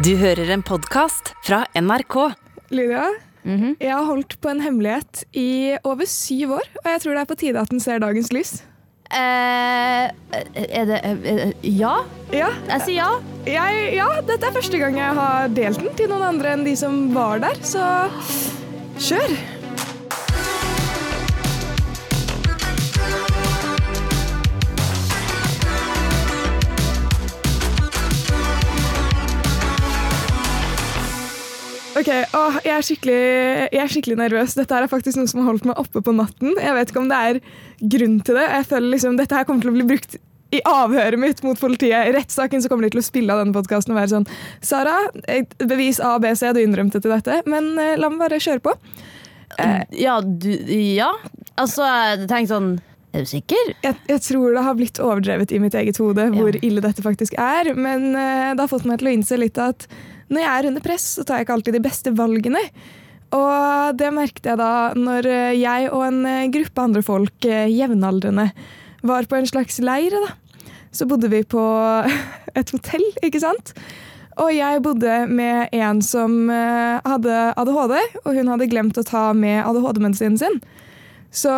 Du hører en podkast fra NRK. Lydia, jeg har holdt på en hemmelighet i over syv år, og jeg tror det er på tide at den ser dagens lys. Eh, er det eh, Ja? Ja, Jeg sier ja. jeg, ja, dette er første gang jeg har delt den til noen andre enn de som var der, så kjør! Ok, åh, jeg, er jeg er skikkelig nervøs. Dette er faktisk noe som har holdt meg oppe på natten. Jeg vet ikke om det er grunn til det. Jeg føler liksom Dette her kommer til å bli brukt i avhøret mitt mot politiet. I rettssaken så kommer de til å spille av denne podkasten og være sånn Sara, bevis A, B, C, du innrømte til dette, men eh, la meg bare kjøre på. Eh, Ja, du Ja. Altså, jeg sånn Er du sikker? jeg, jeg tror det har blitt overdrevet i mitt eget hode hvor Ja. ille dette faktisk er, men eh, det har fått meg til å innse litt at når jeg er under press, så tar jeg ikke alltid de beste valgene. Og det merket jeg da når eh, jeg og en eh, gruppe andre folk, eh, jevnaldrende, var på en slags leir. da. Så bodde vi på et hotell, ikke sant? Og jeg bodde med en som hadde ADHD, og hun hadde glemt å ta med ADHD-medisinen sin. Så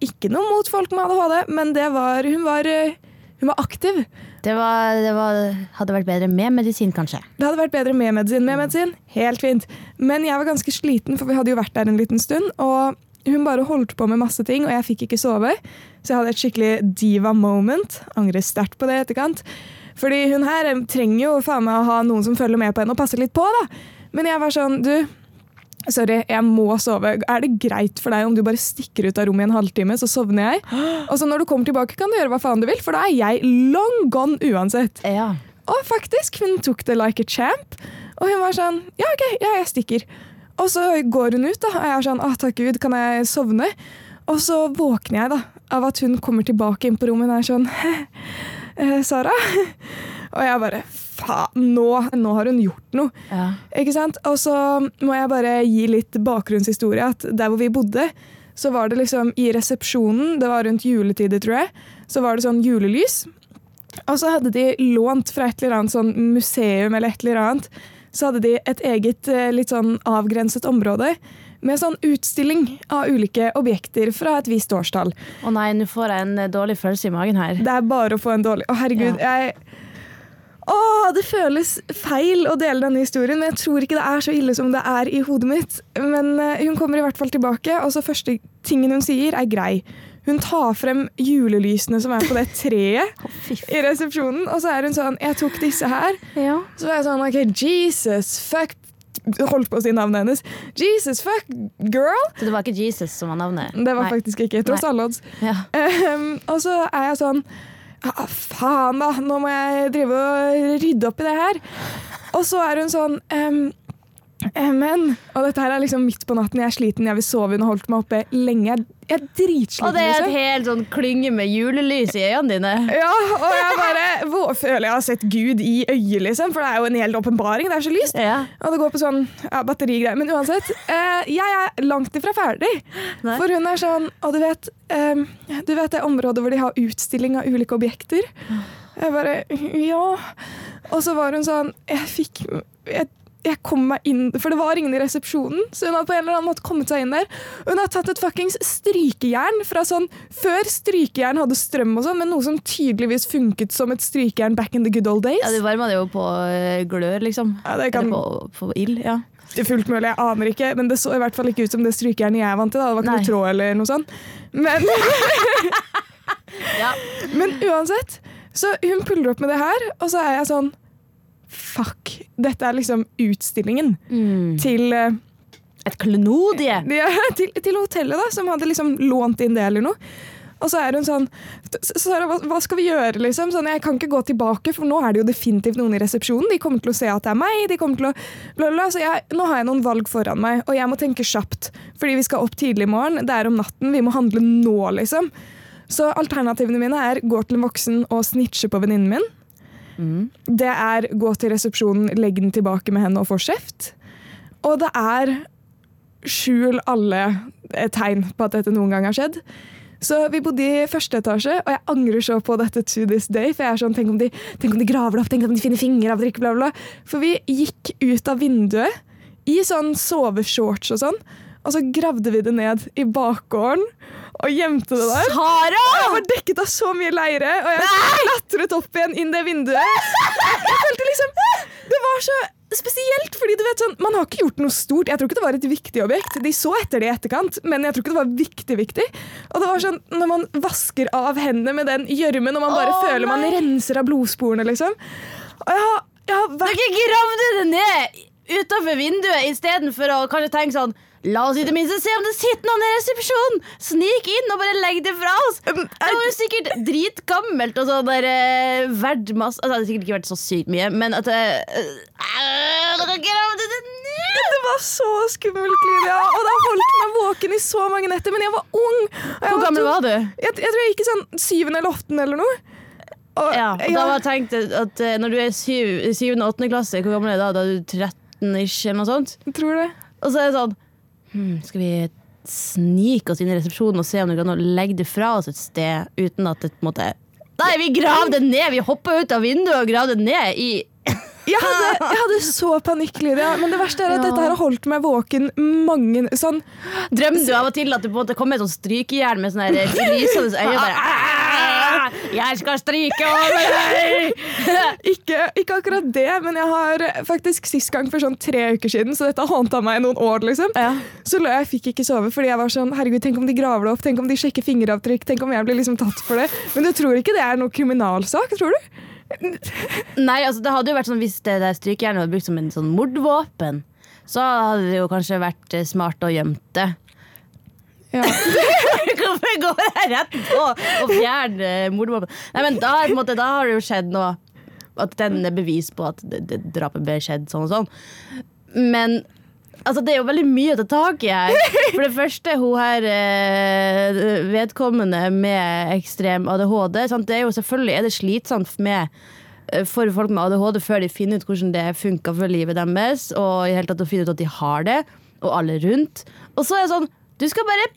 ikke noe mot folk med ADHD, men var, hun, var, hun var aktiv. Det, var, det var, hadde vært bedre med medisin, kanskje. Det hadde vært bedre med medisin. Med medisin, helt fint. Men jeg var ganske sliten, for vi hadde jo vært der en liten stund. Og hun bare holdt på med masse ting, og jeg fikk ikke sove. Så jeg hadde et skikkelig diva moment. Angrer sterkt på det i etterkant. Fordi hun her eh, trenger jo faen meg å ha noen som følger med på henne og passer litt på, da. Men jeg var sånn, du Sorry, jeg må sove. Er det greit for deg om du bare stikker ut av rommet i en halvtime, så sovner jeg? Og så når du kommer tilbake, kan du gjøre hva faen du vil, for da er jeg long gone uansett. Ja. Og faktisk, hun tok det like a champ. Og hun var sånn Ja, OK, ja, jeg stikker. Og så går hun ut, da, og jeg er sånn Å, takk Gud, kan jeg sovne? Og så våkner jeg da, av at hun kommer tilbake inn på rommet og er sånn «Eh, Sara? Og jeg bare Faen, nå, nå har hun gjort noe. ja. Ikke sant? Og så må jeg bare gi litt bakgrunnshistorie. At der hvor vi bodde, så var det liksom i resepsjonen, det var rundt juletider, tror jeg, så var det sånn julelys. Og så hadde de lånt fra et eller annet sånn museum eller et eller annet, så hadde de et eget eh, litt sånn avgrenset område med sånn utstilling av ulike objekter fra et visst årstall. Å nei, nå får jeg en eh, dårlig følelse i magen her. Det er bare å få en dårlig Å, herregud, jeg Å, det føles feil å dele denne historien, men jeg tror ikke det er så ille som det er i hodet mitt. Men eh, hun kommer i hvert fall tilbake, og så første tingen hun sier, er grei. Hun tar frem julelysene som er på det treet i resepsjonen, og så er hun sånn Jeg tok disse her. Ja. Så var jeg sånn OK, Jesus, fuck Holdt på å si navnet hennes. Jesus, fuck, girl! Så det var ikke Jesus som var navnet? Det var Nei. faktisk ikke, tross alle odds. ja. Um, og så er jeg sånn ah, Faen, da! Nå må jeg drive og rydde opp i det her. Og så er hun sånn ehm, eh, Men Og dette her er liksom midt på natten, jeg er sliten, jeg vil sove. Hun har holdt meg oppe lenge. Jeg, jeg er dritsliten. Og det er et liksom. helt sånn klynge med julelys i øynene dine. Ja, og jeg bare hvor, føler jeg har sett Gud i øyet, liksom. For det er jo en hel åpenbaring. Det er så lyst. Ja. Og det går på sånn ja, batterigreier. Men uansett, eh, jeg er langt ifra ferdig. Nei. For hun er sånn Og du vet, eh, du vet det området hvor de har utstilling av ulike objekter? Jeg bare Ja. Og så var hun sånn Jeg fikk jeg, jeg kom meg inn For det var ingen i resepsjonen, så hun hadde på en eller annen måte kommet seg inn der. Hun har tatt et fuckings strykejern fra sånn Før strykejern hadde strøm og sånn, men noe som tydeligvis funket som et strykejern back in the good old days. ja, du varma det jo på eh, glør, liksom. Ja, det kan- Eller på, på ild. Ja. Det fullt mulig, jeg aner ikke, men det så i hvert fall ikke ut som det strykejernet jeg er vant til. Da. Det var ikke Nei. noe tråd eller noe sånt. Men, Ja. men uansett, så hun puller opp med det her, og så er jeg sånn Fuck. Dette er liksom utstillingen Mm. til, eh, Et klenodie! Ja, til, til hotellet, da, som hadde liksom lånt inn det eller noe. Og så er hun sånn Sara, hva, hva skal vi gjøre, liksom? Sånn, jeg kan ikke gå tilbake, for nå er det jo definitivt noen i resepsjonen. De kommer til å se at det er meg. de kommer til å bla, bla, Så jeg, nå har jeg noen valg foran meg, og jeg må tenke kjapt. Fordi vi skal opp tidlig i morgen. Det er om natten. Vi må handle nå, liksom. Så alternativene mine er gå til en voksen og snitche på venninnen min. Mm. Det er gå til resepsjonen, legg den tilbake med henne og få kjeft. Og det er skjul alle eh, tegn på at dette noen gang har skjedd. Så vi bodde i første etasje, og jeg angrer så på dette to this day. For jeg er sånn, tenk om de, tenk om de graver det opp, tenk om de finner fingre av drikke, bla. bla. For vi gikk ut av vinduet i sånn soveshorts og sånn, og så gravde vi det ned i bakgården og gjemte det der. Sara! Og jeg var dekket av så mye leire, og jeg klatret opp igjen inn det vinduet. Jeg følte liksom Det var så spesielt, fordi du vet sånn Man har ikke gjort noe stort. Jeg tror ikke det var et viktig objekt. De så etter det i etterkant, men jeg tror ikke det var viktig viktig. Og det var sånn når man vasker av hendene med den gjørmen, og man bare Å, føler man renser av blodsporene, liksom. Og jeg har, jeg har vært Dere gravde det ned utafor vinduet istedenfor å kanskje tenke sånn La oss i det minste se om det sitter noen i resepsjonen! Snik inn og bare legg det fra oss! Det var jo sikkert dritgammelt og sånn der uh, verdt masse Altså, Det hadde sikkert ikke vært så sykt mye, men at eh, det var så skummelt, Lydia. Og det har holdt meg våken i så mange netter. Men jeg var ung. jeg Hvor gammel var du? Jeg, jeg tror jeg gikk i sånn syvende eller åttende eller noe. Og, Ja, og da var jeg tenkt at eh, Når du er syv- syvende og åttende klasse, hvor gammel er du da? Da er du 13 ish eller noe sånt? jeg tror det. Og så er det sånn hm, Skal vi snike oss inn i resepsjonen og se om vi kan legge det fra oss et sted uten at det på en måte Nei, vi grav det ned! Vi hoppa ut av vinduet og grav det ned i Jeg hadde, jeg hadde så panikk, Ja. Men det verste er at Ja. dette har holdt meg våken mange sånn Drømte du av og til at det kom et sånn strykejern med sånne her lysende øyne? Og Bare, «Ah, jeg skal stryke over deg! ikke, ikke akkurat det, men jeg har faktisk sist gang for sånn tre uker siden, så dette har håndta meg i noen år, liksom. Ja. Så lå jeg fikk ikke sove fordi jeg var sånn Herregud, tenk om de graver det opp, tenk om de sjekker fingeravtrykk, tenk om jeg blir liksom tatt for det. Men du tror ikke det er noe kriminalsak, tror du? Nei, altså det hadde jo vært sånn Hvis det der strykejernet var brukt som en sånn mordvåpen, så hadde det jo kanskje vært eh, smart å gjemme det. Hvorfor går jeg rett på å fjerne eh, mordvåpen? Nei, men da, måte, da har det jo skjedd noe. At den er bevis på at det, det, drapet ble skjedd sånn og sånn. Men altså, det er jo veldig mye å ta tak i her. For det første, hun her eh, vedkommende med ekstrem ADHD. Sant? Det er jo selvfølgelig er det slitsomt med eh, for folk med ADHD før de finner ut hvordan det funker for livet deres, og i hele tatt å finne ut at de har det, og alle rundt. Og så er det sånn, du skal bare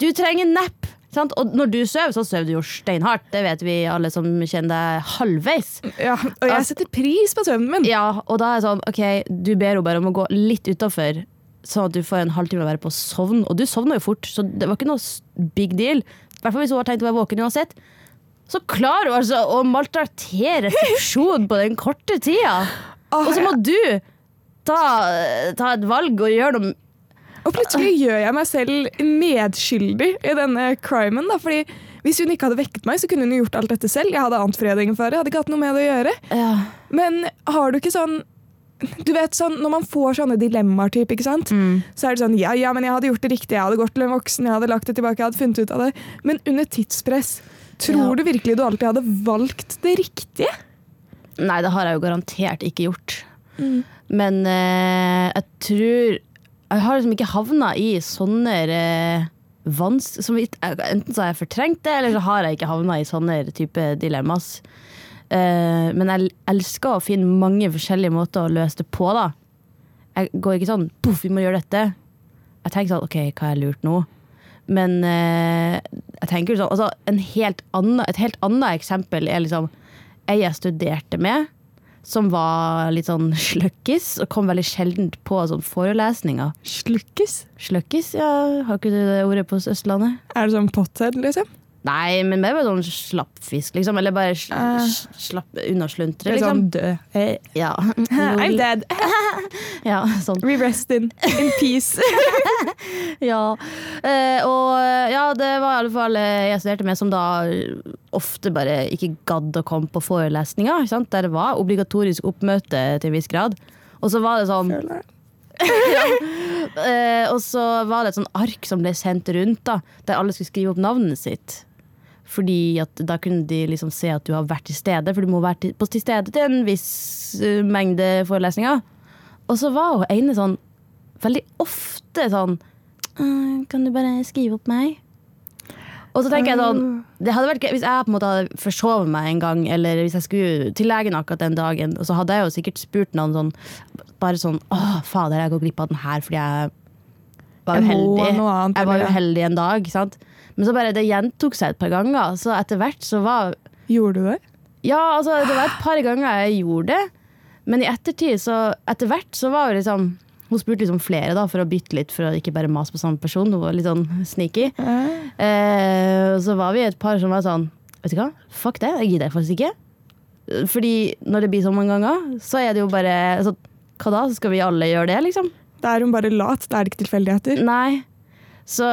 Du trenger napp. Sant? Og når du sover, så sover du jo steinhardt. Det vet vi alle som kjenner deg halvveis. ja. Og jeg setter pris på søvnen min. Ja, og da er det sånn, ok, du ber henne bare om å gå litt utafor, sånn at du får en halvtime å være på å sovne. Og du sovner jo fort, så det var ikke noe big deal. I hvert fall hvis hun har tenkt å være våken uansett. Så klarer hun altså å maltraktere resepsjonen på den korte tida. Og så må du ta, ta et valg og gjøre noe Og plutselig gjør jeg meg selv medskyldig i denne crimen. Da, fordi Hvis hun ikke hadde vekket meg, så kunne hun gjort alt dette selv. Jeg hadde annet fredning for. Jeg hadde ikke hatt noe med det å gjøre. ja. Men har du ikke sånn du vet sånn, Når man får sånne dilemmaer, typ, ikke sant? så er det sånn ja, ja, men jeg hadde gjort det riktig, jeg hadde gått til en voksen, jeg hadde lagt det tilbake, jeg hadde funnet ut av det. Men under tidspress, tror Ja. du virkelig du alltid hadde valgt det riktige? Nei, det har jeg jo garantert ikke gjort. Men eh, jeg tror Jeg har liksom ikke havna i sånne eh, vans... Enten så har jeg fortrengt det, eller så har jeg ikke havna i sånne type dilemmas. Eh, men jeg elsker å finne mange forskjellige måter å løse det på, da. Jeg går ikke sånn Poff, vi må gjøre dette. Jeg tenker sånn OK, hva jeg lurt nå? Men eh, jeg tenker sånn altså, helt annen, Et helt annet eksempel er liksom ei jeg studerte med, som var litt sånn sløkkis, og kom veldig sjeldent på sånn forelesninger. Sløkkis? Sløkkis, ja, har ikke du det ordet på Østlandet? Er det sånn pothead, liksom? Nei, men mer bare sånn slappfisk, liksom. Eller bare sl uh, slapp unna sluntre, Eller liksom. sånn død. Ja. I'm dead. ja, sånn. We rest in, in peace. Ja. Eh, og ja, det var i alle fall eh, jeg studerte med som da ofte bare ikke gadd å komme på forelesninger. Der det var obligatorisk oppmøte til en viss grad. Og så var det sånn eh, Og så var det et sånn ark som ble sendt rundt, da, der alle skulle skrive opp navnet sitt. Fordi at da kunne de liksom se at du har vært til stede, for du må være til, på til stede til en viss uh, mengde forelesninger. Og så var hun ene sånn veldig ofte sånn «Øh, Kan du bare skrive opp meg? Og så tenker jeg sånn det hadde vært gøy Hvis jeg på en måte hadde forsovet meg en gang, eller hvis jeg skulle til legen akkurat den dagen, så hadde jeg jo sikkert spurt noen sånn Bare sånn Å, fader, jeg går glipp av den her fordi jeg var jo Jeg heldig. jeg var uheldig en dag, sant. Men så bare det gjentok seg et par ganger, så etter hvert så var Gjorde du det? Ja, altså det var et par ganger jeg gjorde det, men i ettertid så Etter hvert så var det liksom Hun spurte liksom flere da, for å bytte litt, for å ikke bare mase på samme person. Hun var litt sånn sneaky. Eh, og så var vi et par som var sånn Vet du hva, fuck det, jeg gidder faktisk ikke. Fordi når det blir så mange ganger, så er det jo bare så, Hva da, så skal vi alle gjøre det, liksom? Da er hun bare lat, da er det ikke tilfeldigheter. Nei. Så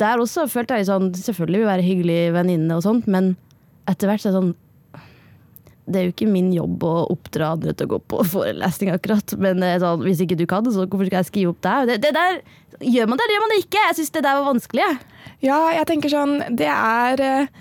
der også følte jeg sånn Selvfølgelig vil være hyggelig venninne og sånt, men etter hvert så er det sånn Det er jo ikke min jobb å oppdra andre til å gå på forelesning, akkurat. Men sånn, hvis ikke du kan det, så hvorfor skal jeg skrive opp deg? Det, det der, gjør man det, eller gjør man det ikke? Jeg syns det der var vanskelig. jeg. Ja, jeg tenker sånn Det er eh,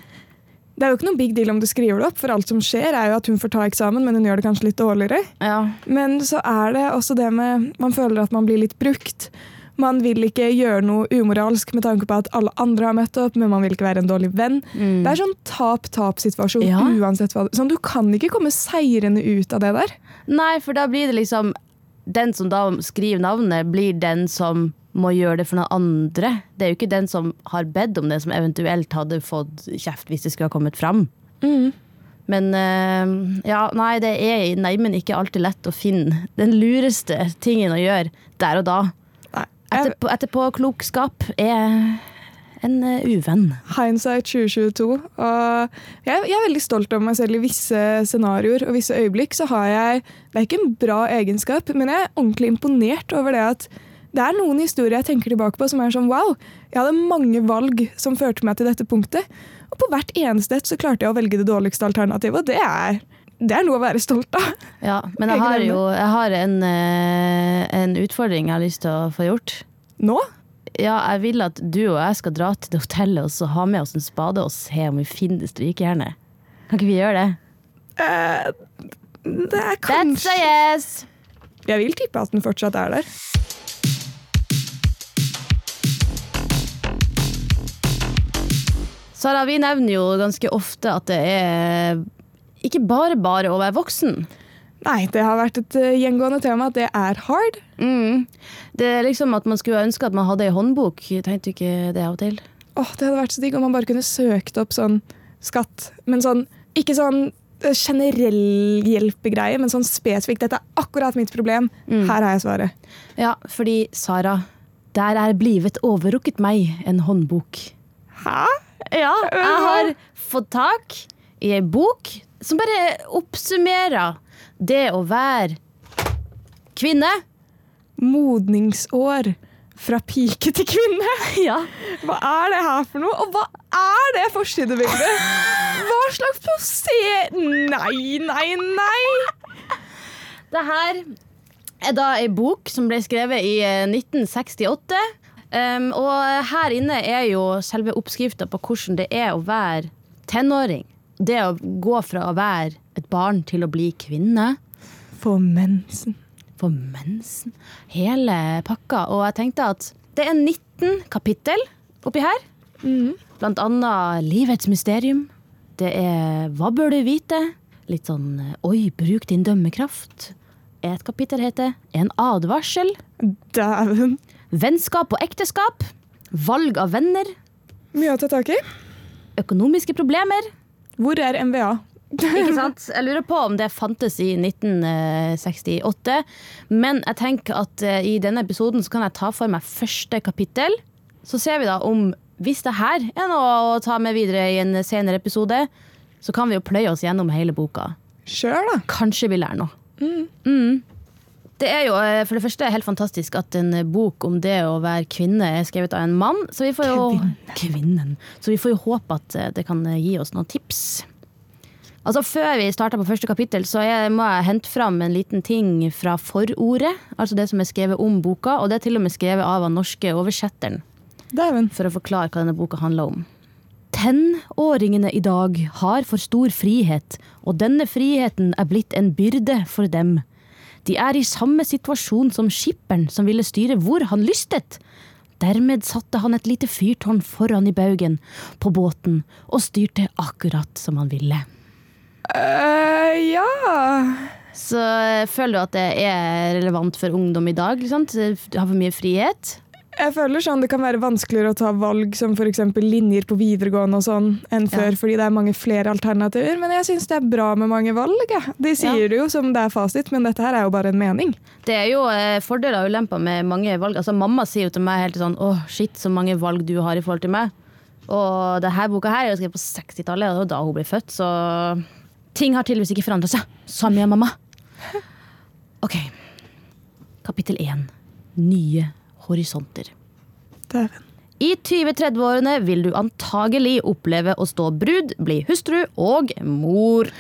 Det er jo ikke noe big deal om du skriver det opp, for alt som skjer, er jo at hun får ta eksamen, men hun gjør det kanskje litt dårligere. Ja. Men så er det også det med Man føler at man blir litt brukt. Man vil ikke gjøre noe umoralsk med tanke på at alle andre har møtt opp, men man vil ikke være en dårlig venn. Det er sånn tap-tap-situasjon Ja. uansett hva. Sånn, du kan ikke komme seirende ut av det der. Nei, for da blir det liksom Den som da skriver navnet, blir den som må gjøre det for noen andre. Det er jo ikke den som har bedt om det, som eventuelt hadde fått kjeft hvis det skulle ha kommet fram. Men øh, ja, nei, det er neimen ikke alltid lett å finne den lureste tingen å gjøre der og da. Etterpå, etterpåklokskap er en eh, uvenn. Hindsight 2022. Og jeg, jeg er veldig stolt av meg selv i visse scenarioer og visse øyeblikk. så har jeg, Det er ikke en bra egenskap, men jeg er ordentlig imponert over det at det er noen historier jeg tenker tilbake på som er sånn wow, jeg hadde mange valg som førte meg til dette punktet. Og på hvert eneste så klarte jeg å velge det dårligste alternativet, og det er, det er noe å være stolt av. Ja, men jeg har jo jeg har en, eh, en utfordring jeg har lyst til å få gjort. Nå? Ja, jeg vil at du og jeg skal dra til det hotellet og så ha med oss en spade og se om vi finner strykejernet. Kan ikke vi gjøre det? Eh, det er kanskje That's a yes! Jeg vil tippe at den fortsatt er der. Sara, vi nevner jo ganske ofte at det er ikke bare bare å være voksen. Nei, det har vært et eh, gjengående tema at det er hard. Mm. Det er liksom at man skulle ønske at man hadde ei håndbok. Tenkte du ikke det av og til? Åh, det hadde vært så digg om man bare kunne søkt opp sånn skatt. Men sånn, ikke sånn eh, generell hjelpegreie, men sånn spesifikt. Dette er akkurat mitt problem. Her har jeg svaret. Ja, fordi Sara, der er blivet overrukket meg en håndbok. Hæ? Ja, jeg har fått tak i ei bok som bare oppsummerer det å være kvinne. Modningsår. Fra pike til kvinne. Ja. Hva er det her for noe? Og hva er det forsidebildet? Hva slags poser... Nei, nei, nei! Det her er da ei bok som ble skrevet i eh, 1968. Um, og her inne er jo selve oppskrifta på hvordan det er å være tenåring. Det å gå fra å være et barn til å bli kvinne. For mensen. For mensen. Hele pakka. Og jeg tenkte at det er 19 kapittel oppi her. Blant annet Livets mysterium. Det er Hva bør du vite? Litt sånn Oi, bruk din dømmekraft. Et kapittel heter En advarsel. Dæven. Vennskap og ekteskap. Valg av venner. Mye å ta tak i. Økonomiske problemer. Hvor er MVA? Ikke sant? Jeg lurer på om det fantes i 1968. Men jeg tenker at eh, i denne episoden så kan jeg ta for meg første kapittel. Så ser vi da om hvis det her er noe å ta med videre i en senere episode, så kan vi jo pløye oss gjennom hele boka. Sure, da. Kanskje vi lærer noe. Mm. Det er jo eh, for det første helt fantastisk at en bok om det å være kvinne er skrevet av en mann. Så vi får jo, Kvinnen. Så vi får jo håpe at eh, det kan gi oss noen tips. Altså Før vi starter på første kapittel, så jeg, må jeg hente fram en liten ting fra forordet. Altså det som er skrevet om boka, og det er til og med skrevet av den norske oversetteren. Dæven. For å forklare hva denne boka handler om. Tenåringene i dag har for stor frihet, og denne friheten er blitt en byrde for dem. De er i samme situasjon som skipperen som ville styre hvor han lystet. Dermed satte han et lite fyrtårn foran i baugen på båten og styrte akkurat som han ville. Eh, ja Så eh, føler du at det er relevant for ungdom i dag? Liksom? Du har for mye frihet? Jeg føler sånn det kan være vanskeligere å ta valg som f.eks. linjer på videregående og sånn, enn før, Ja. fordi det er mange flere alternativer. Men jeg syns det er bra med mange valg. Ja. De sier det jo som det er fasit, men dette her er jo bare en mening. Det er jo eh, fordeler og ulemper med mange valg. Altså, mamma sier jo til meg helt sånn Åh, shit, så mange valg du har i forhold til meg. Og denne boka her er jo skrevet på 60-tallet, og det var da hun ble født, så ting har tydeligvis ikke forandra seg. Samme mamma. OK. Kapittel 1. Nye horisonter. Dæven. I 20-30-årene vil du antagelig oppleve å stå brud, bli hustru og mor.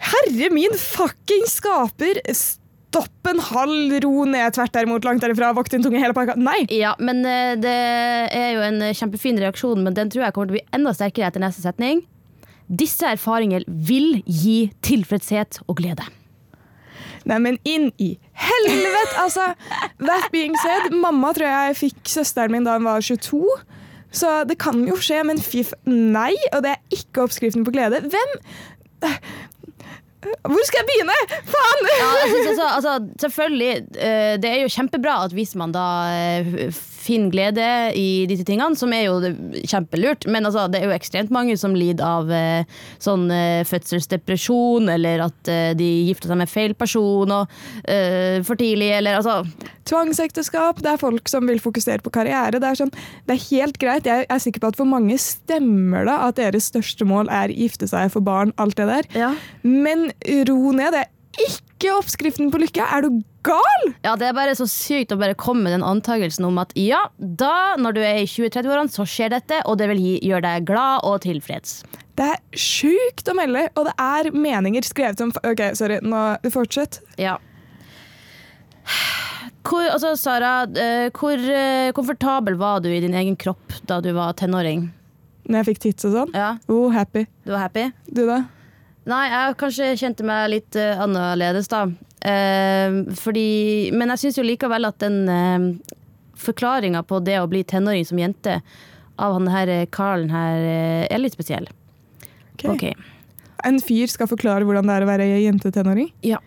Herre min fucking skaper! Stopp en halv, ro ned, tvert derimot, langt derifra, vokt din tunge hele pakka. Nei! Ja, men eh, det er jo en kjempefin reaksjon, men den tror jeg kommer til å bli enda sterkere etter neste setning. Disse erfaringer vil gi tilfredshet og glede. Nei, men inn i helvete! Altså, that being said, mamma tror jeg fikk søsteren min da hun var 22. Så det kan jo skje, men fy. Nei, og det er ikke oppskriften på glede. Hvem Hvor skal jeg begynne?! Faen! Ja, jeg synes altså, selvfølgelig, eh, det er jo kjempebra at hvis man da finner glede i disse tingene, som er jo kjempelurt, men altså, det er jo ekstremt mange som lider av eh, sånn eh, fødselsdepresjon, eller at eh, de gifter seg med feil person og, eh, for tidlig, eller altså Tvangsekteskap, det er folk som vil fokusere på karriere. Det er, sånn, det er helt greit. Jeg er sikker på at for mange stemmer det at deres største mål er gifte seg, få barn, alt det der. Ja. Men ro ned. Det er ikke oppskriften på lykke. Er du gal?! Ja, det er bare så sykt å bare komme med den antakelsen om at ja, da, når du er i 20-30-årene, så skjer dette, og det vil gjøre deg glad og tilfreds. Det er sjukt å melde, og det er meninger skrevet som Ok, sorry, nå fortsett. Ja. Hvor, altså, Sara, eh, hvor eh, komfortabel var du i din egen kropp da du var tenåring? Når jeg fikk tits og sånn. Ja, Oh, happy. Du var happy? Du, da? Nei, jeg kanskje kjente meg litt uh, annerledes, da. Uh, fordi, men jeg syns jo likevel at den uh, forklaringa på det å bli tenåring som jente av han her eh, Carlen her eh, er litt spesiell. Okay. Ok. En fyr skal forklare hvordan det er å være jentetenåring? Ja.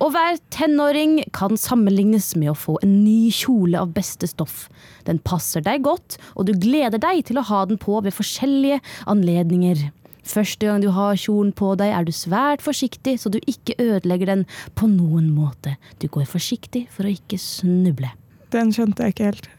Å være tenåring kan sammenlignes med å få en ny kjole av beste stoff. Den passer deg godt, og du gleder deg til å ha den på ved forskjellige anledninger. Første gang du har kjolen på deg, er du svært forsiktig, så du ikke ødelegger den på noen måte. Du går forsiktig for å ikke snuble. Den skjønte jeg ikke helt.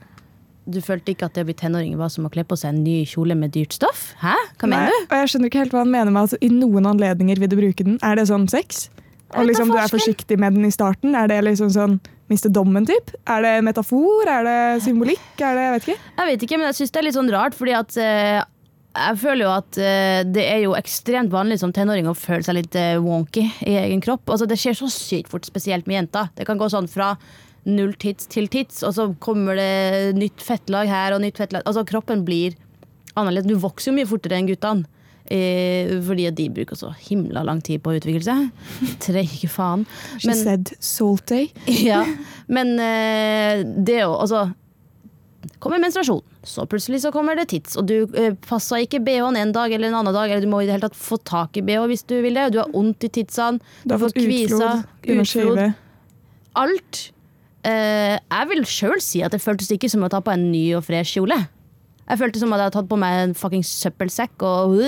Du følte ikke at det å bli tenåring var som å kle på seg en ny kjole med dyrt stoff? Hæ? Hva mener du? Og jeg skjønner ikke helt hva han mener med at i noen anledninger vil du bruke den. Er det sånn sex? Og liksom du er forsiktig med den i starten? Er det liksom sånn miste dommen-typ? Er det metafor? Er det symbolikk? Er det, jeg vet ikke. Jeg vet ikke, men jeg syns det er litt sånn rart, fordi at eh, jeg føler jo at uh, det er jo ekstremt vanlig som tenåring å føle seg litt uh, wonky i egen kropp. Altså, det skjer så sykt fort, spesielt med jenter. Det kan gå sånn fra null tits til tits, og så kommer det nytt fettlag her og nytt fettlag Altså, kroppen blir annerledes. Du vokser jo mye fortere enn guttene. Eh, fordi de bruker så himla lang tid på å utvikle seg. Treige faen. She said salt day. Ja, men eh, det å Altså, kommer menstruasjon, så plutselig så kommer det tits, og du eh, passer ikke BH-en en dag eller en annen dag, eller du må i det hele tatt få tak i BH hvis du vil det, du har vondt i titsene, Du har fått utflod. Å shave. alt. Eh, jeg vil sjøl si at det føltes ikke som å ta på en ny og fresh kjole. Jeg følte som at jeg hadde tatt på meg en fucking søppelsekk og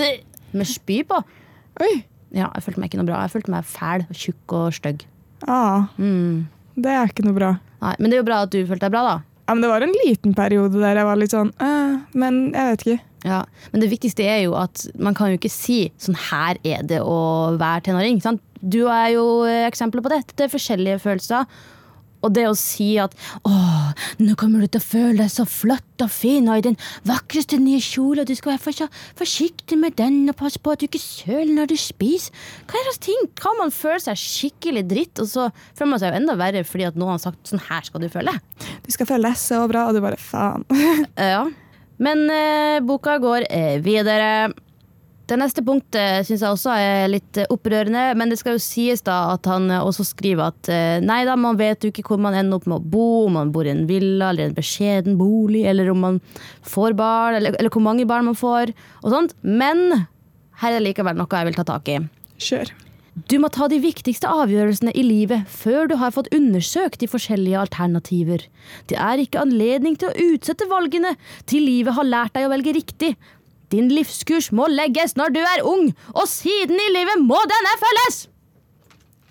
med spy på. Oi. Ja, jeg følte meg ikke noe bra. Jeg følte meg fæl, tjukk og stygg. Ah, Mm. det er ikke noe bra. Nei, men det er jo bra at du følte deg bra, da. Ja, men det var en liten periode der jeg var litt sånn eh, Men jeg vet ikke. Ja, Men det viktigste er jo at man kan jo ikke si sånn her er det å være tenåring. Sant? Du er jo eksempelet eksempler på det. Det er forskjellige følelser. Og det å si at 'Å, nå kommer du til å føle deg så flott og fin og i den vakreste nye kjole, og du skal være forsiktig med den og passe på at du ikke søler når du spiser. Hva er det ting? Kan man føle seg skikkelig dritt, og så føler man seg jo enda verre fordi at noen har sagt sånn her skal du føle deg. Du skal føle deg så bra, og du bare faen. Ja. Men eh, boka går eh, videre. Det neste punktet syns jeg også er litt eh, opprørende, men det skal jo sies da at han eh, også skriver at eh, nei da, man vet jo ikke hvor man ender opp med å bo, om man bor i en villa eller en beskjeden bolig, eller om man får barn, eller, eller hvor mange barn man får, og sånt. Men her er likevel noe jeg vil ta tak i. Kjør. Du må ta de viktigste avgjørelsene i livet før du har fått undersøkt de forskjellige alternativer. Det er ikke anledning til å utsette valgene til livet har lært deg å velge riktig. Din livskurs må legges når du er ung, og siden i livet må denne følges!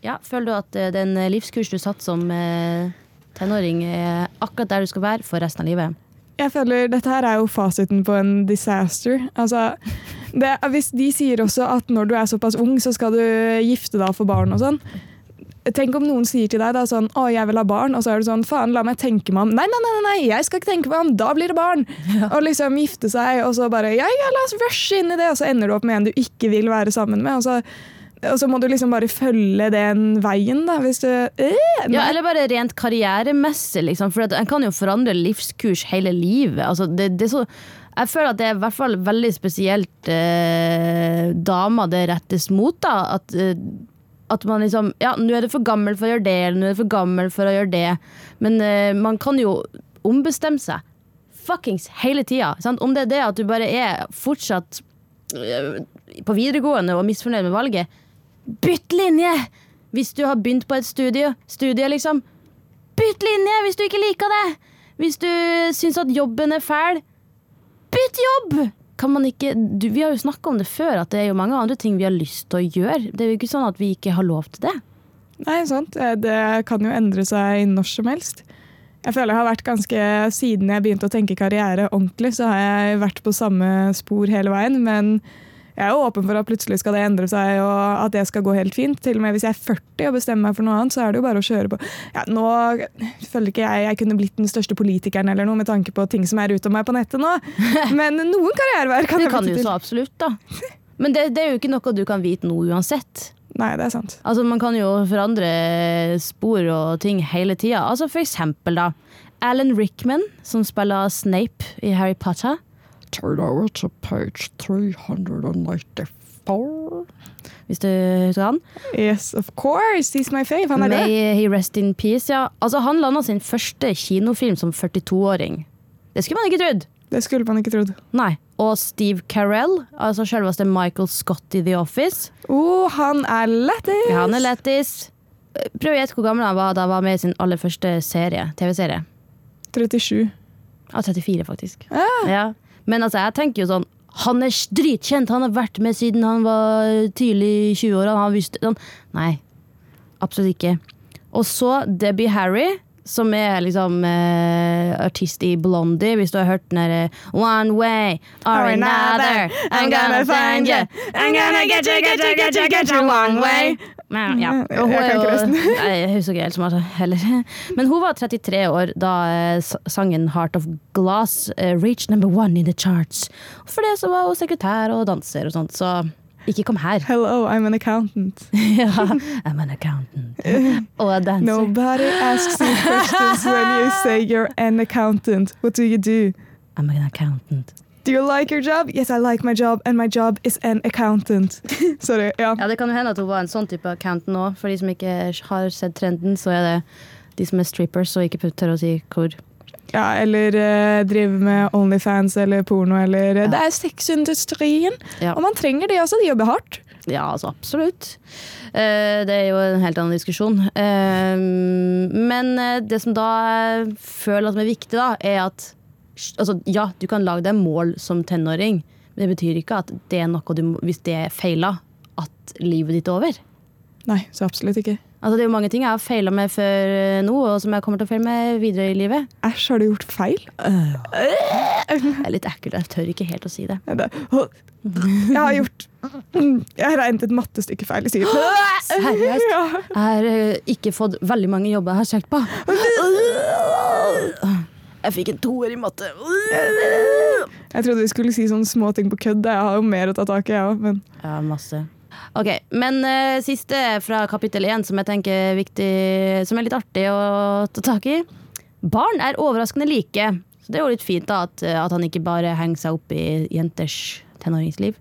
Ja, Føler du at eh, den livskurs du satt som eh, tenåring, er akkurat der du skal være for resten av livet? Jeg føler Dette her er jo fasiten på en disaster. Altså, det, hvis de sier også at når du er såpass ung, så skal du gifte deg og få barn og sånn. Tenk om noen sier til deg da sånn 'Å, jeg vil ha barn', og så er du sånn 'Faen, la meg tenke meg om'. Nei, nei, nei, nei, jeg skal ikke tenke meg om, da blir det barn! Og liksom gifte seg, og så bare 'Ja, ja, la oss rushe inn i det', og så ender du opp med en du ikke vil være sammen med. og så og så må du liksom bare følge den veien, da. Hvis du øh, Ja. Eller bare rent karrieremessig, liksom. For en kan jo forandre livskurs hele livet. Altså, det, det så, jeg føler at det er i hvert fall veldig spesielt eh, damer det rettes mot. da At, eh, at man liksom Ja, nå er du for gammel for å gjøre det, eller nå er du for gammel for å gjøre det. Men uh, man kan jo ombestemme seg. Fuckings hele tida. Om det er det at du bare er fortsatt uh, på videregående og misfornøyd med valget, bytt linje! Hvis du har begynt på et studie, studie liksom. Bytt linje hvis du ikke liker det! Hvis du syns at jobben er fæl, bytt jobb! Kan man ikke, du, vi har jo snakka om det før, at det er jo mange andre ting vi har lyst til å gjøre. Det er jo ikke sånn at vi ikke har lov til det. Nei, sant. Eh, Det kan jo endre seg når som helst. Jeg føler jeg har vært ganske, Siden jeg begynte å tenke karriere ordentlig, så har jeg vært på samme spor hele veien. Men jeg er jo åpen for at plutselig skal det endre seg, og at det skal gå helt fint. Til og med hvis jeg er 40 og bestemmer meg for noe annet, så er det jo bare å kjøre på. Ja, nå føler ikke jeg jeg kunne blitt den største politikeren eller noe, med tanke på ting som er ute om meg på nettet nå. Men noen karriereveier kan Det jeg kan få du til. så absolutt, da. Men det, det er jo ikke noe du kan vite nå uansett. Nei, det er sant. Altså, man kan jo forandre spor og ting hele tida. Altså, for eksempel, da. Alan Rickman, som spiller Snape i Harry Potter. Turn over to page 394. Hvis du husker han. Yes, of course! He's my fave. Han er det. May he rest in peace, ja. Altså, han landa sin første kinofilm som 42-åring. Det skulle man ikke trodd. Det skulle man ikke trodd. Nei. Og Steve Carell, altså selveste Michael Scott i The Office. Å, han er lættis! Ja, han er lættis. Prøv å gjette hvor gammel han var da han var med i sin aller første serie, TV-serie. 37. Ja, 34, faktisk. Ja. Men altså, jeg tenker jo sånn Han er dritkjent, han har vært med siden han var tidlig i 20-åra. Han har sånn. Nei, absolutt ikke. Og så Debbie Harry, som er liksom uh, artist i Blondie, hvis du har hørt den derre One way or another, I'm gonna find you. I'm gonna get you, get you, get you, get you one way. Men, ja. Og hun er jo. Nei, Jeg husker ikke helt som heller. Men hun var 33 år da eh, sangen 'Heart of Glass' eh, reached number one in the charts. For det så var hun sekretær og danser og sånt, så ikke kom her. Hello, I'm an accountant. ja, I'm an accountant. Og danser. Nobody asks you questions when you say you're an accountant. What do you do? I'm an accountant. Do you like your job? Yes, I like my job, and my job is an accountant. Sorry, ja. Ja, Det kan jo hende at hun var en sånn type accountant òg. For de som ikke har sett trenden, så er det de som er strippers og ikke tør å si hvor. Ja eller eh, drive med Onlyfans eller porno eller eh, Det er sexindustrien! Ja. Og man trenger de også, de jobber hardt. Ja, altså absolutt. Eh, det er jo en helt annen diskusjon. Eh, men det som da føler at er viktig, da, er at altså, ja, du kan lage deg mål som tenåring, men det betyr ikke at det er noe du hvis det er feila, at livet ditt er over. Nei, så absolutt ikke. Altså, det er jo mange ting jeg har feila med før eh, nå, og som jeg kommer til å feile med videre i livet. Æsj, har du gjort feil? Det er litt ekkelt, jeg tør ikke helt å si det. Jeg har gjort Jeg har regnet et mattestykke feil i styret. Seriøst? Jeg har eh, ikke fått veldig mange jobber jeg har søkt på. Jeg fikk en toer i matte. Jeg trodde vi skulle si sånne små ting på kødd. Jeg har jo mer å ta tak i, jeg òg, men Ja, masse. Ok, Men uh, siste fra kapittel én, som jeg tenker er viktig, som er litt artig å ta tak i. Barn er overraskende like. Så det er jo litt fint da at, at han ikke bare henger seg opp i jenters tenåringsliv.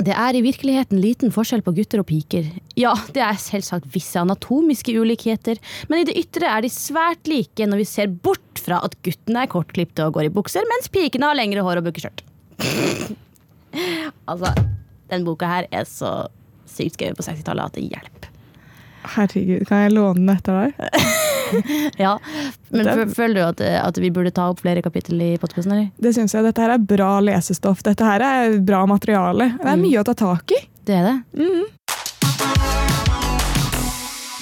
Det er i virkeligheten liten forskjell på gutter og piker. Ja, det er selvsagt visse anatomiske ulikheter, men i det ytre er de svært like når vi ser bort fra at guttene er kortklipte og går i bukser, mens pikene har lengre hår og bukkeskjørt. altså, den boka her er så sykt skrevet på 60-tallet at det hjelper. Herregud, kan jeg låne den etter deg? Ja. Men Det- føler du at, at vi burde ta opp flere kapittel i podkasten? eller? Det syns jeg. Dette her er bra lesestoff. Dette her er bra materiale. Det er Mm. mye å ta tak i. Det er det.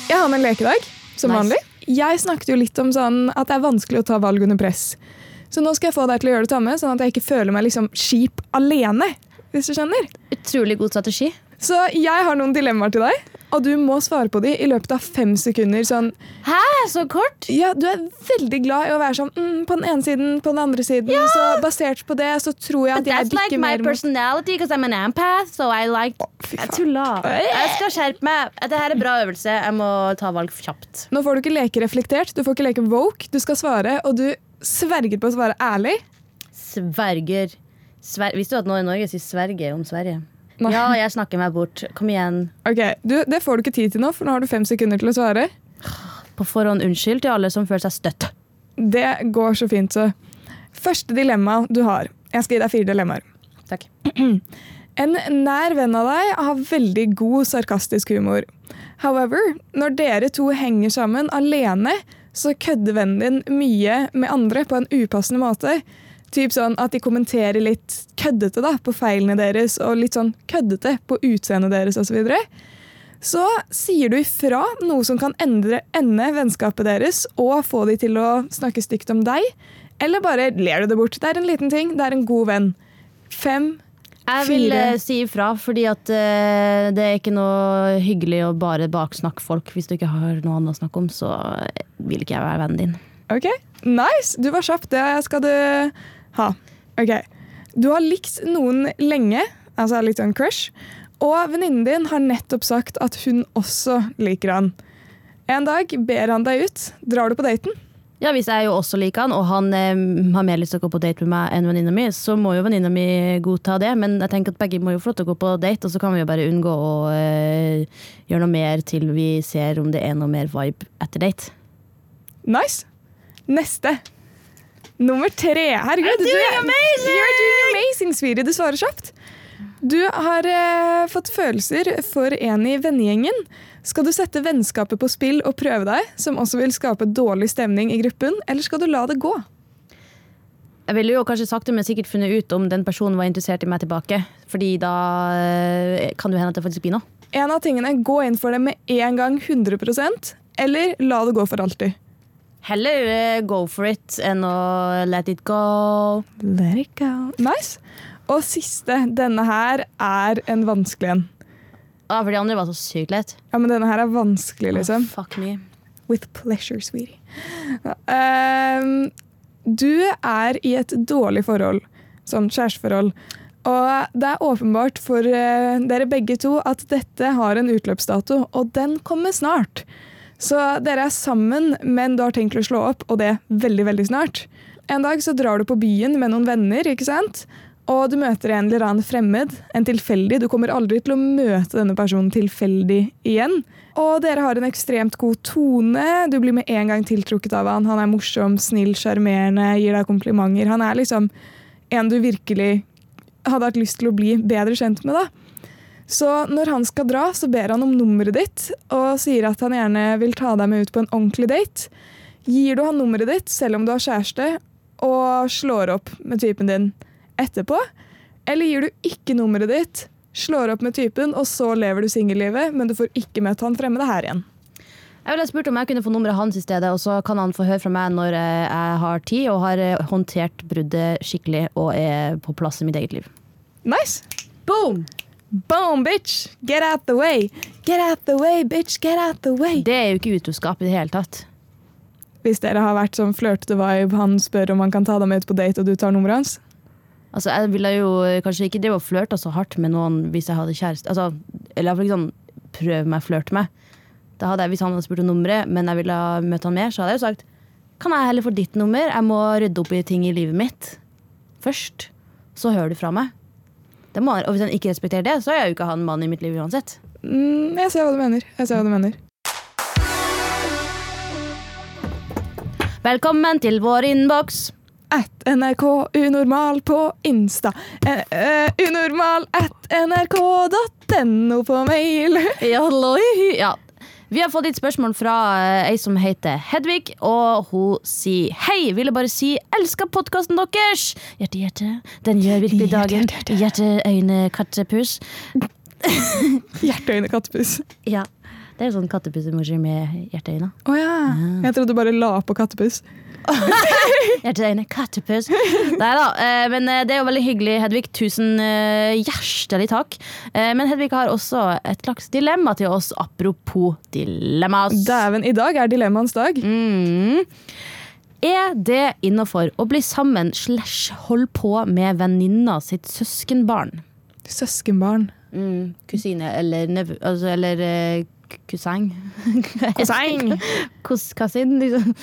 Jeg har med en lekedag, som Nice. vanlig. Jeg snakket jo litt om sånn at det er vanskelig å ta valg under press. Så nå skal jeg få deg til å gjøre det samme, sånn at jeg ikke føler meg liksom skip alene. Hvis du skjønner. Utrolig god strategi. Så jeg har noen dilemmaer til deg, og du må svare på de i løpet av fem sekunder. Sånn, Hæ, så kort? ja, du er veldig glad i å være sånn mm, på den ene siden, på den andre siden. Så basert på det så tror jeg at jeg That's like bikker my mer mot personality, because I'm an empath, so I like Fy Jeg faen. tulla. Jeg skal skjerpe meg. Dette her er bra øvelse. Jeg må ta valg kjapt. Nå får du ikke leke reflektert, du får ikke leke woke. Du skal svare, og du sverger på å svare ærlig. Sverger. Sver Visste du at nå i Norge sier sverger om Sverige? Nei. Ja, jeg snakker meg bort. Kom igjen. Ok, du, Det får du ikke tid til nå, for nå har du fem sekunder til å svare. På forhånd unnskyld til alle som føler seg støtt. Det går så fint, så. Første dilemma du har. Jeg skal gi deg fire dilemmaer. Takk. En nær venn av deg har veldig god sarkastisk humor. However, når dere to henger sammen alene, så kødder vennen din mye med andre på en upassende måte. Typ sånn at de kommenterer litt køddete da, på feilene deres, og litt sånn køddete på utseendet deres osv. Så, videre. så sier du ifra noe som kan endre, ende vennskapet deres og få de til å snakke stygt om deg, eller bare ler du det bort. Det er en liten ting, det er en god venn. Fem, Jeg vil eh, si ifra, fordi at uh, det er ikke noe hyggelig å bare baksnakke folk. Hvis du ikke har noe annet å snakke om, så vil ikke jeg være vennen din. Ok, nice. Du var kjapp. Det skal du ha. Ok. Du har likt noen lenge, altså litt sånn crush, og venninnen din har nettopp sagt at hun også liker han. En dag ber han deg ut. Drar du på daten? Ja, Hvis jeg jo også liker han, og han eh, har mer lyst til å gå på date med meg enn venninna mi, så må jo venninna mi godta det. Men jeg tenker at begge må jo få lov til å gå på date, og så kan vi jo bare unngå å eh, gjøre noe mer til vi ser om det er noe mer vibe etter date. Nice. Neste. Nummer tre. Herregud, du amazing! You're doing amazing, Sviri. Du svarer kjapt. Du har eh, fått følelser for en i vennegjengen. Skal du sette vennskapet på spill og prøve deg, som også vil skape dårlig stemning i gruppen, eller skal du la det gå? Jeg ville jo kanskje sakte, men sikkert funnet ut om den personen var interessert i meg tilbake. Fordi da eh, kan det hende at det faktisk blir noe. En av tingene, gå inn for det med en gang 100% eller la det gå for alltid. Heller eh, go for it enn å let it go. Let it go. Nice. Og siste. Denne her er en vanskelig en. Ah, for de andre var så sykt lett. Ja, men denne her er vanskelig, liksom. Oh, fuck me. With pleasure, sweetie. Ehm, du er i et dårlig forhold, sånn kjæresteforhold. Og det er åpenbart for eh, dere begge to at dette har en utløpsdato, og den kommer snart. Så dere er sammen, men du har tenkt å slå opp, og det veldig, veldig snart. En dag så drar du på byen med noen venner, ikke sant? Og du møter en eller annen fremmed, en tilfeldig. Du kommer aldri til å møte denne personen tilfeldig igjen. Og dere har en ekstremt god tone. Du blir med en gang tiltrukket av han. Han er morsom, snill, sjarmerende, gir deg komplimenter. Han er liksom en du virkelig hadde hatt lyst til å bli bedre kjent med. da. Så når han skal dra, så ber han om nummeret ditt og sier at han gjerne vil ta deg med ut på en ordentlig date. Gir du han nummeret ditt selv om du har kjæreste, og slår opp med typen din etterpå? Eller gir du ikke nummeret ditt, slår opp med typen, og så lever du singellivet, men du får ikke møtt han fremmede her igjen? Jeg ville spurt om jeg kunne få nummeret hans i stedet, og så kan han få høre fra meg når eh, jeg har tid og har eh, håndtert bruddet skikkelig og er på plass i mitt eget liv. Nice! Boom! Boom, bitch! Get out the way! Get out the way, bitch! Get out the way! Det er jo ikke utroskap i det hele tatt. Hvis dere har vært sånn flørtete vibe, han spør om han kan ta deg med ut på date, og du tar nummeret hans. Altså, Jeg ville jo kanskje ikke drive og flørte så hardt med noen hvis jeg hadde kjæreste. Altså, eller iallfall liksom prøve meg å flørte med. Da hadde jeg, Hvis han hadde spurt om nummeret, men jeg ville møte møtt han mer, så hadde jeg jo sagt kan jeg heller få ditt nummer? Jeg må rydde opp i ting i livet mitt først. Så hører du fra meg. Må, og hvis han ikke respekterer det, så er jeg jo ikke han mannen i mitt liv uansett. Mm, jeg ser hva du mener. Jeg ser hva du mener. Velkommen til vår innboks. At NRK Unormal på Insta. Uh, uh, unormal at nrk.no på mail. Ja. Vi har fått et spørsmål fra eh, ei som heter Hedvig, og hun sier hei, ville bare si elsker podkasten deres! Hjerte, hjerte, den gjør virkelig dagen. Hjerte, øyne, kattepus. Hjerteøyne kattepus. Ja, det er jo sånn kattepus-emoji med hjerteøyne. Å ja. Jeg trodde du bare la på kattepus. Hjerteøyne, kattepus. Nei da, eh, men eh, det er jo veldig hyggelig, Hedvig. Tusen eh, hjertelig takk. Men Hedvig har også et slags dilemma til oss, apropos dilemmas. Dæven, i dag er dilemmaens dag. Mm. Er det innafor å bli sammen slash holde på med venninna sitt søskenbarn? Søskenbarn. Mm, kusine eller nevø... Altså, eller uh, kuseng. Koseng. Kasin, liksom.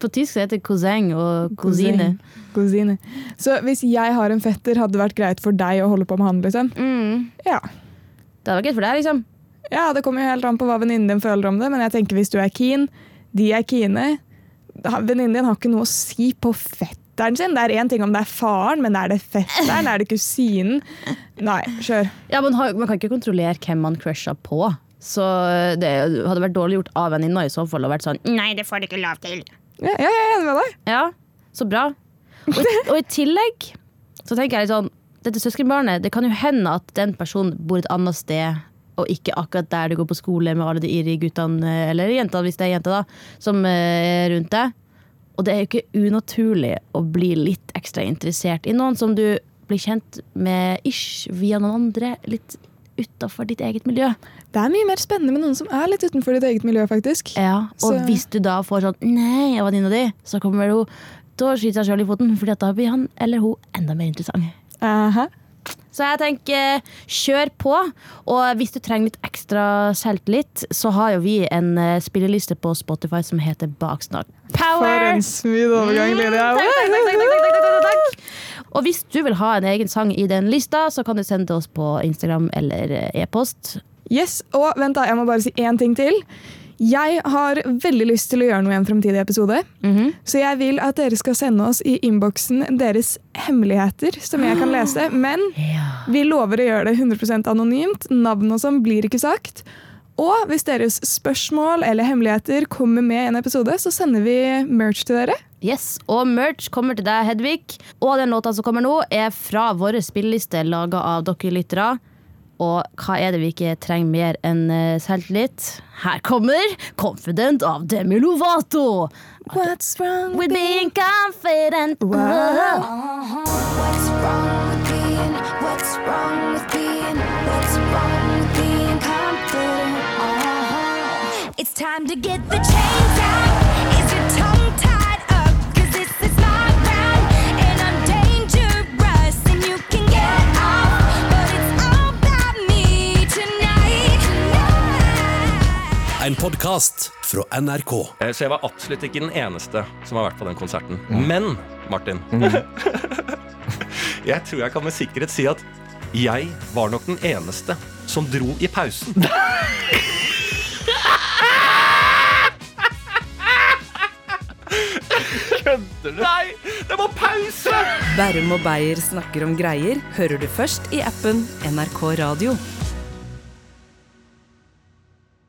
På tysk heter det cousin og kusine. Kusine. Så hvis jeg har en fetter, hadde det vært greit for deg å holde på med han, liksom? Mm. Ja. Det hadde vært greit for deg, liksom. Ja, det kommer jo helt an på hva venninnen din føler om det, men jeg tenker hvis du er keen, de er keene Venninnen din har ikke noe å si på fetteren sin. Det er én ting om det er faren, men er det fetteren? Er det kusinen? Nei, kjør. Ja, man, har, man kan ikke kontrollere hvem man crusher på. Så det hadde vært dårlig gjort av venninna i så fall å vært sånn Nei, det får du ikke lov til. Ja, jeg er enig med deg. Ja, så bra. Og, og i tillegg så tenker jeg litt sånn Dette søskenbarnet, det kan jo hende at den personen bor et annet sted, og ikke akkurat der du går på skole med alle de ivrige guttene, eh, eller jentene, hvis det er jenter, da, som eh, er rundt deg. Og det er jo ikke unaturlig å bli litt ekstra interessert i noen som du blir kjent med ish via noen andre, litt utafor ditt eget miljø. Det er mye mer spennende med noen som er litt utenfor ditt eget miljø, faktisk. Ja, Og så. hvis du da får sånn 'nei, jeg var din og di', så kommer hun til å skyte seg sjøl i foten, for da blir han eller hun enda mer interessant. Aha. Så jeg tenker, eh, kjør på. Og hvis du trenger litt ekstra selvtillit, så har jo vi en eh, spilleliste på Spotify som heter Baksnakk. Power! For en smid overgang, mm, Lydia. Mm, takk, takk, takk, takk, takk, takk, takk. Og hvis du vil ha en egen sang i den lista, så kan du sende til oss på Instagram eller eh, e-post. Yes, og vent da, jeg må bare si én ting til. Jeg har veldig lyst til å gjøre noe i en fremtidig episode. Mhm. Så jeg vil at dere skal sende oss i innboksen deres hemmeligheter, som jeg kan lese. Men vi lover å gjøre det 100% anonymt. Navn og sånn blir ikke sagt. Og hvis deres spørsmål eller hemmeligheter kommer med i en episode, så sender vi merch til dere. Yes, Og merch kommer til deg, Hedvig. Og den låta som kommer nå, er fra vår spilleliste laga av dere lyttere. Og hva er det vi ikke trenger mer enn eh, selvtillit? Her kommer Confident av Demi Lovato. What's wrong With being confident. Wow. What's wrong with being? What's wrong It's time to get the chains out. Is your tongue tied up? 'Cause this is my round, and I'm dangerous, and you can get off. But it's all about me tonight. tonight. En podkast fra NRK. Eh, Så jeg var absolutt ikke den eneste som har vært på den konserten. Men, Martin Jeg tror jeg kan med sikkerhet si at jeg var nok den eneste som dro i pausen. Kødder du? Nei, det var pause! Bærum og Beyer snakker om greier hører du først i appen NRK Radio.